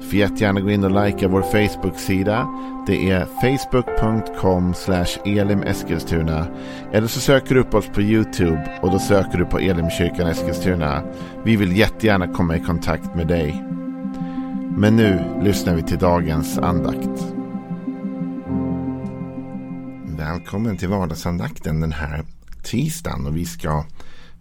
Du får jättegärna gå in och likea vår Facebook-sida. Det är facebook.com elimeskilstuna. Eller så söker du upp oss på YouTube och då söker du på Elimkyrkan Eskilstuna. Vi vill jättegärna komma i kontakt med dig. Men nu lyssnar vi till dagens andakt. Välkommen till vardagsandakten den här tisdagen och vi ska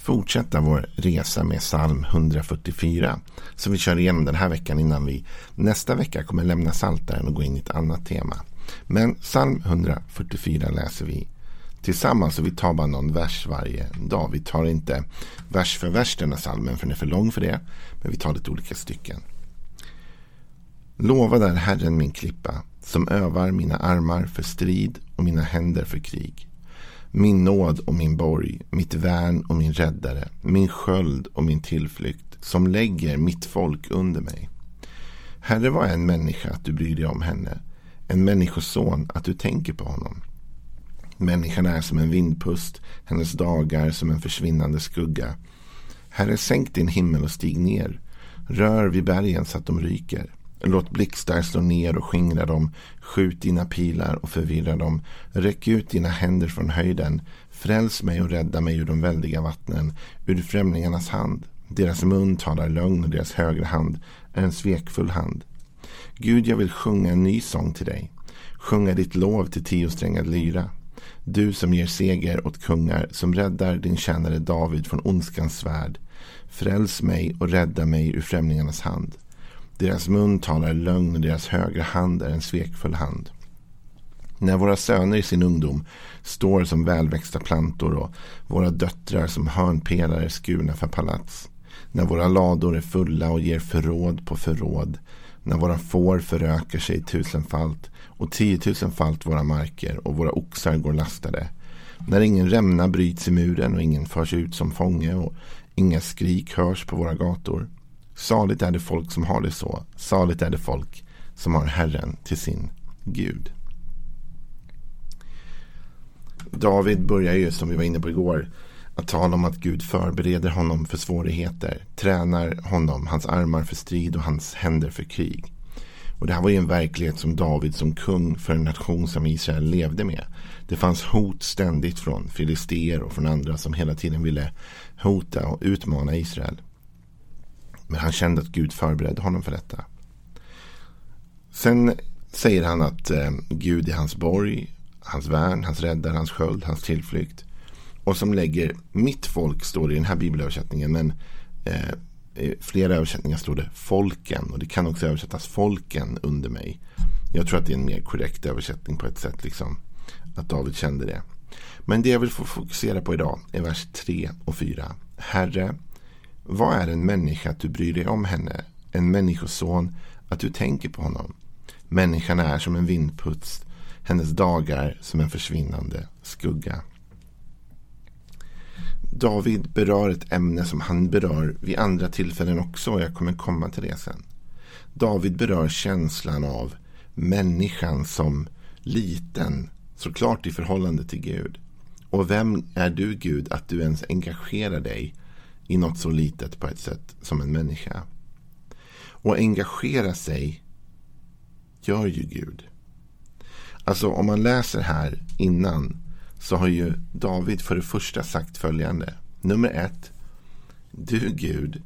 fortsätta vår resa med psalm 144 som vi kör igenom den här veckan innan vi nästa vecka kommer lämna saltaren och gå in i ett annat tema. Men psalm 144 läser vi tillsammans och vi tar bara någon vers varje dag. Vi tar inte vers för vers denna psalmen för den är för lång för det. Men vi tar lite olika stycken. Lova där Herren min klippa som övar mina armar för strid och mina händer för krig. Min nåd och min borg, mitt värn och min räddare, min sköld och min tillflykt, som lägger mitt folk under mig. Herre, var en människa att du bryr dig om henne? En människoson att du tänker på honom. Människan är som en vindpust, hennes dagar som en försvinnande skugga. Herre, sänk din himmel och stig ner. Rör vid bergen så att de ryker. Låt blixtar slå ner och skingra dem. Skjut dina pilar och förvirra dem. Räck ut dina händer från höjden. Fräls mig och rädda mig ur de väldiga vattnen, ur främlingarnas hand. Deras mun talar lögn och deras högra hand är en svekfull hand. Gud, jag vill sjunga en ny sång till dig. Sjunga ditt lov till tiosträngad lyra. Du som ger seger åt kungar, som räddar din tjänare David från ondskans svärd. Fräls mig och rädda mig ur främlingarnas hand. Deras mun talar lögn och deras högra hand är en svekfull hand. När våra söner i sin ungdom står som välväxta plantor och våra döttrar som hörnpelare skurna för palats. När våra lador är fulla och ger förråd på förråd. När våra får förökar sig tusenfalt och tiotusenfalt våra marker och våra oxar går lastade. När ingen rämna bryts i muren och ingen förs ut som fånge och inga skrik hörs på våra gator. Saligt är det folk som har det så. Saligt är det folk som har Herren till sin Gud. David börjar ju, som vi var inne på igår, att tala om att Gud förbereder honom för svårigheter. Tränar honom, hans armar för strid och hans händer för krig. Och det här var ju en verklighet som David som kung för en nation som Israel levde med. Det fanns hot ständigt från filister och från andra som hela tiden ville hota och utmana Israel. Men han kände att Gud förberedde honom för detta. Sen säger han att eh, Gud är hans borg, hans värn, hans räddare, hans sköld, hans tillflykt. Och som lägger mitt folk, står det i den här bibelöversättningen. Men eh, i flera översättningar står det folken. Och det kan också översättas folken under mig. Jag tror att det är en mer korrekt översättning på ett sätt. Liksom, att David kände det. Men det jag vill få fokusera på idag är vers 3 och 4. Herre, vad är en människa att du bryr dig om henne? En människoson att du tänker på honom? Människan är som en vindputs, hennes dagar som en försvinnande skugga. David berör ett ämne som han berör vid andra tillfällen också och jag kommer komma till det sen. David berör känslan av människan som liten, såklart i förhållande till Gud. Och vem är du Gud att du ens engagerar dig i något så litet på ett sätt som en människa. Och engagera sig gör ju Gud. Alltså om man läser här innan så har ju David för det första sagt följande. Nummer ett. Du Gud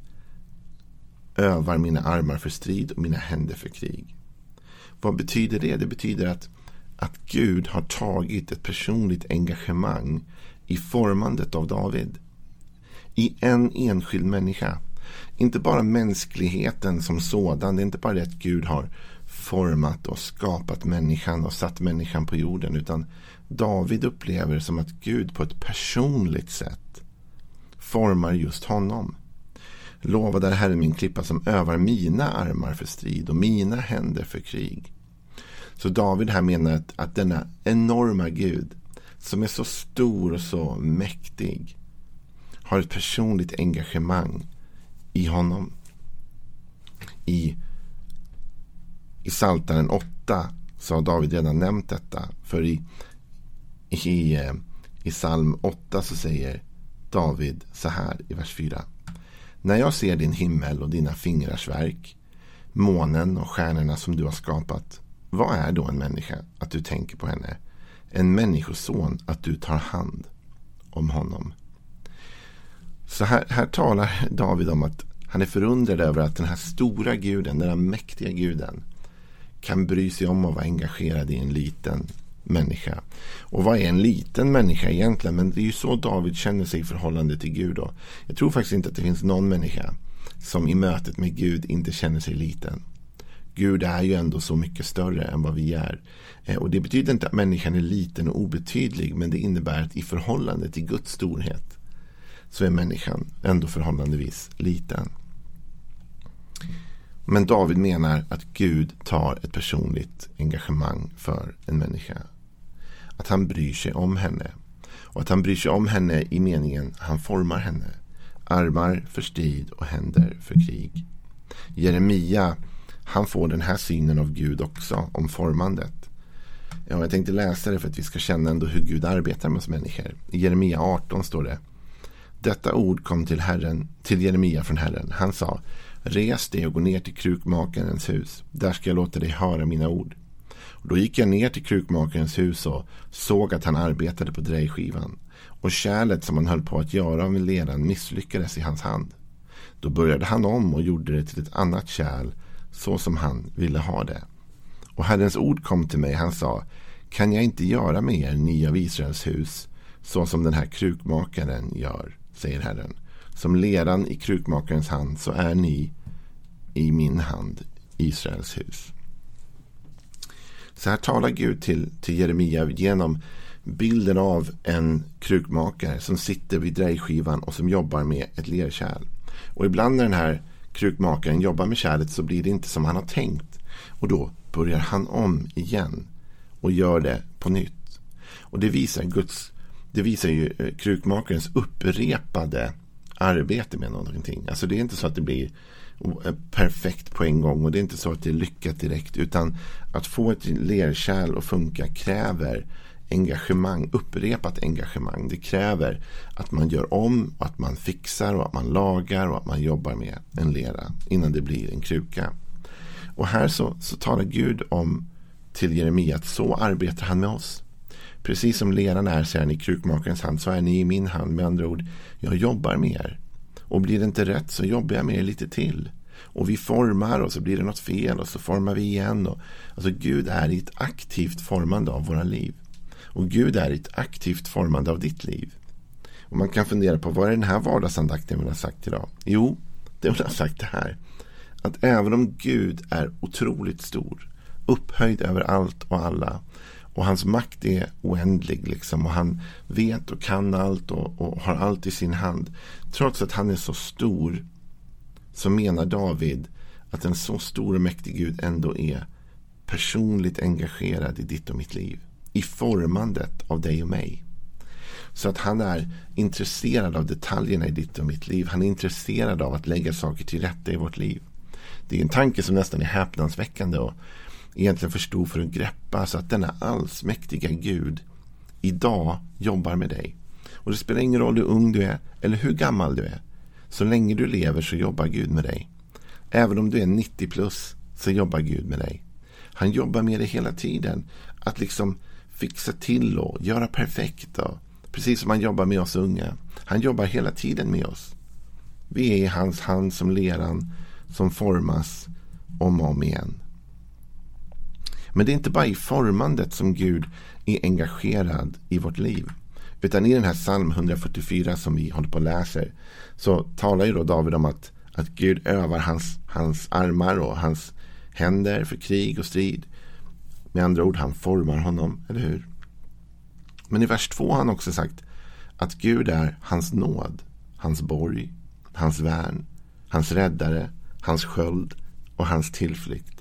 övar mina armar för strid och mina händer för krig. Vad betyder det? Det betyder att, att Gud har tagit ett personligt engagemang i formandet av David i en enskild människa. Inte bara mänskligheten som sådan. Det är inte bara det att Gud har format och skapat människan och satt människan på jorden. Utan David upplever som att Gud på ett personligt sätt formar just honom. Lovade är Herren min klippa som övar mina armar för strid och mina händer för krig. Så David här menar att, att denna enorma Gud som är så stor och så mäktig har ett personligt engagemang i honom. I, i Saltaren 8 så har David redan nämnt detta. För i, i, i eh, psalm 8 så säger David så här i vers 4. När jag ser din himmel och dina fingrars verk, månen och stjärnorna som du har skapat, vad är då en människa att du tänker på henne? En människoson att du tar hand om honom. Så här, här talar David om att han är förundrad över att den här stora guden, den här mäktiga guden kan bry sig om att vara engagerad i en liten människa. Och vad är en liten människa egentligen? Men det är ju så David känner sig i förhållande till Gud. Då. Jag tror faktiskt inte att det finns någon människa som i mötet med Gud inte känner sig liten. Gud är ju ändå så mycket större än vad vi är. Eh, och det betyder inte att människan är liten och obetydlig. Men det innebär att i förhållande till Guds storhet så är människan ändå förhållandevis liten. Men David menar att Gud tar ett personligt engagemang för en människa. Att han bryr sig om henne. Och att han bryr sig om henne i meningen han formar henne. Armar för strid och händer för krig. Jeremia han får den här synen av Gud också om formandet. Ja, jag tänkte läsa det för att vi ska känna ändå hur Gud arbetar med oss människor. I Jeremia 18 står det. Detta ord kom till, Herren, till Jeremia från Herren. Han sa Res dig och gå ner till krukmakarens hus. Där ska jag låta dig höra mina ord. Och då gick jag ner till krukmakarens hus och såg att han arbetade på drejskivan. Och kärlet som han höll på att göra av leran misslyckades i hans hand. Då började han om och gjorde det till ett annat kärl så som han ville ha det. Och Herrens ord kom till mig. Han sa Kan jag inte göra med er, ni av Israels hus, så som den här krukmakaren gör, säger Herren. Som leran i krukmakarens hand så är ni i min hand, Israels hus. Så här talar Gud till, till Jeremia genom bilden av en krukmakare som sitter vid drejskivan och som jobbar med ett lerkärl. Och ibland när den här krukmakaren jobbar med kärlet så blir det inte som han har tänkt. Och då börjar han om igen och gör det på nytt. Och det visar Guds det visar ju eh, krukmakarens upprepade arbete med någonting. Alltså det är inte så att det blir eh, perfekt på en gång och det är inte så att det är lyckat direkt utan att få ett lerkärl att funka kräver engagemang, upprepat engagemang. Det kräver att man gör om, att man fixar och att man lagar och att man jobbar med en lera innan det blir en kruka. Och här så, så talar Gud om till Jeremia att så arbetar han med oss. Precis som leran är, säger han, i krukmakarens hand, så är ni i min hand. Med andra ord, jag jobbar med er. Och blir det inte rätt så jobbar jag med er lite till. Och vi formar och så blir det något fel och så formar vi igen. Och, alltså Gud är i ett aktivt formande av våra liv. Och Gud är i ett aktivt formande av ditt liv. Och man kan fundera på vad är den här vardagsandakten vill ha sagt idag? Jo, det vill ha sagt det här. Att även om Gud är otroligt stor, upphöjd över allt och alla och hans makt är oändlig liksom. Och han vet och kan allt och, och, har allt i sin hand. Trots att han är så stor. Så menar David att en så stor och mäktig Gud ändå är personligt engagerad i ditt och mitt liv. I formandet av dig och mig. Så att han är intresserad av detaljerna i ditt och mitt liv. Han är intresserad av att lägga saker till rätta i vårt liv. Det är en tanke som nästan är häpnadsväckande. Och egentligen för stor för att greppa. Så att denna allsmäktiga Gud idag jobbar med dig. Och det spelar ingen roll hur ung du är eller hur gammal du är. Så länge du lever så jobbar Gud med dig. Även om du är 90 plus så jobbar Gud med dig. Han jobbar med dig hela tiden. Att liksom fixa till och göra perfekt. Och, precis som han jobbar med oss unga. Han jobbar hela tiden med oss. Vi är i hans hand som leran som formas om och om igen. Men det är inte bara i formandet som Gud är engagerad i vårt liv. Utan i den här psalm 144 som vi håller på och läser. Så talar ju då David om att, att Gud övar hans, hans armar och hans händer för krig och strid. Med andra ord, han formar honom, eller hur? Men i vers 2 har han också sagt att Gud är hans nåd, hans borg, hans värn, hans räddare, hans sköld och hans tillflykt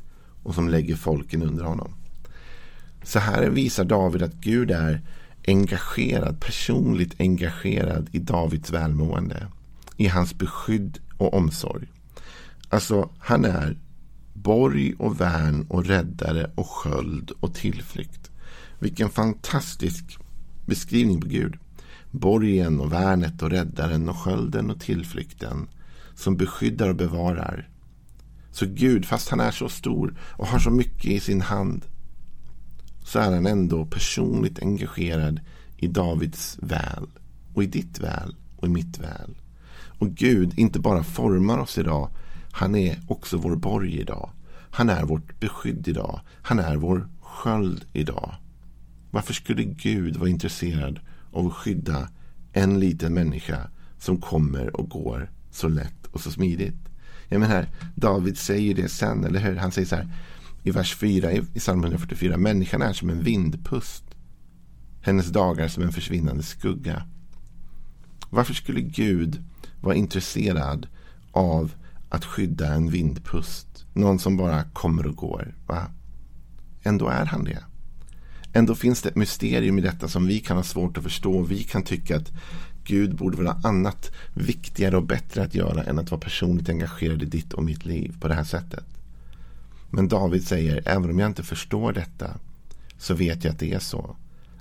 och som lägger folken under honom. Så här visar David att Gud är engagerad, personligt engagerad i Davids välmående. I hans beskydd och omsorg. Alltså, han är borg och värn och räddare och sköld och tillflykt. Vilken fantastisk beskrivning på Gud. Borgen och värnet och räddaren och skölden och tillflykten som beskyddar och bevarar. Så Gud, fast han är så stor och har så mycket i sin hand så är han ändå personligt engagerad i Davids väl och i ditt väl och i mitt väl. Och Gud inte bara formar oss idag, han är också vår borg idag. Han är vårt beskydd idag. Han är vår sköld idag. Varför skulle Gud vara intresserad av att skydda en liten människa som kommer och går så lätt och så smidigt? Jag menar, David säger det sen, eller hur? Han säger så här i vers 4 i psalm 144. Människan är som en vindpust. Hennes dagar som en försvinnande skugga. Varför skulle Gud vara intresserad av att skydda en vindpust? Någon som bara kommer och går. Va? Ändå är han det. Ändå finns det ett mysterium i detta som vi kan ha svårt att förstå. Vi kan tycka att Gud borde vara annat viktigare och bättre att göra än att vara personligt engagerad i ditt och mitt liv på det här sättet. Men David säger, även om jag inte förstår detta så vet jag att det är så.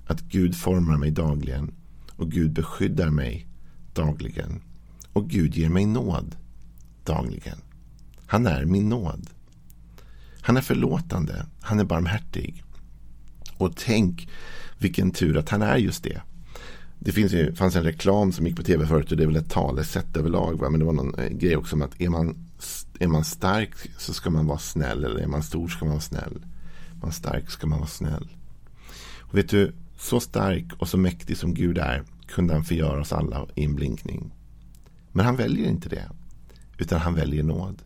Att Gud formar mig dagligen och Gud beskyddar mig dagligen. Och Gud ger mig nåd dagligen. Han är min nåd. Han är förlåtande. Han är barmhärtig. Och tänk vilken tur att han är just det. Det finns ju, fanns en reklam som gick på tv förut och det är väl ett talesätt överlag. Va? Men det var någon eh, grej också om att är man, är man stark så ska man vara snäll. Eller är man stor ska man vara snäll. Är man stark ska man vara snäll. Och vet du, så stark och så mäktig som Gud är kunde han förgöra oss alla i en blinkning. Men han väljer inte det. Utan han väljer nåd.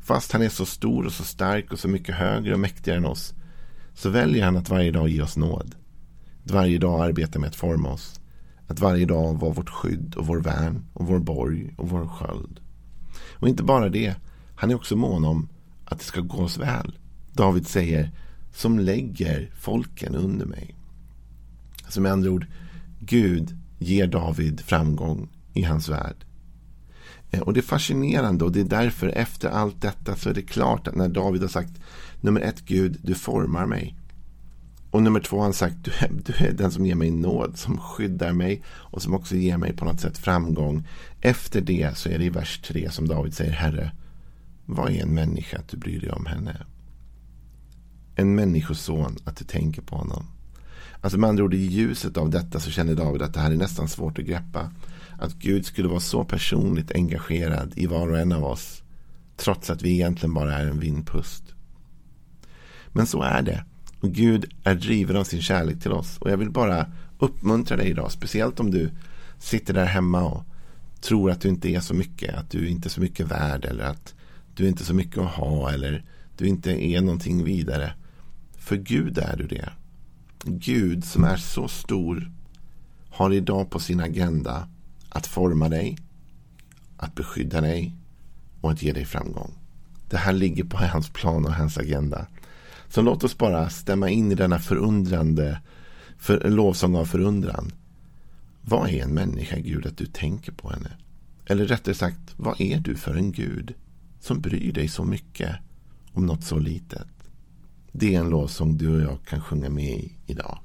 Fast han är så stor och så stark och så mycket högre och mäktigare än oss så väljer han att varje dag ge oss nåd. Att varje dag arbeta med att forma oss. Att varje dag var vårt skydd och vår värn och vår borg och vår sköld. Och inte bara det. Han är också mån om att det ska gå oss väl. David säger som lägger folken under mig. Alltså med andra ord, Gud ger David framgång i hans värld. Eh, och det är fascinerande och det är därför efter allt detta så är det klart att när David har sagt nummer ett Gud, du formar mig. Och nummer två har han sagt du är, du är den som ger mig nåd, som skyddar mig och som också ger mig på något sätt framgång. Efter det så är det i vers tre som David säger Herre, vad är en människa att du bryr dig om henne? En människoson att du tänker på honom. Alltså med andra ord i ljuset av detta så känner David att det här är nästan svårt att greppa. Att Gud skulle vara så personligt engagerad i var och en av oss. Trots att vi egentligen bara är en vindpust. Men så är det. Och Gud är driven av sin kärlek till oss. Och jag vill bara uppmuntra dig idag. Speciellt om du sitter där hemma och tror att du inte är så mycket. Att du inte är så mycket värd. Eller att du inte är så mycket att ha. Eller du inte är någonting vidare. För Gud är du det. Gud som är så stor har idag på sin agenda att forma dig, att beskydda dig och att ge dig framgång. Det här ligger på hans plan och hans agenda. Så låt oss bara stämma in i denna förundrande för, lovsång av förundran. Vad är en människa, Gud, att du tänker på henne? Eller rättare sagt, vad är du för en Gud som bryr dig så mycket om något så litet? Det är en lovsång du och jag kan sjunga med i idag.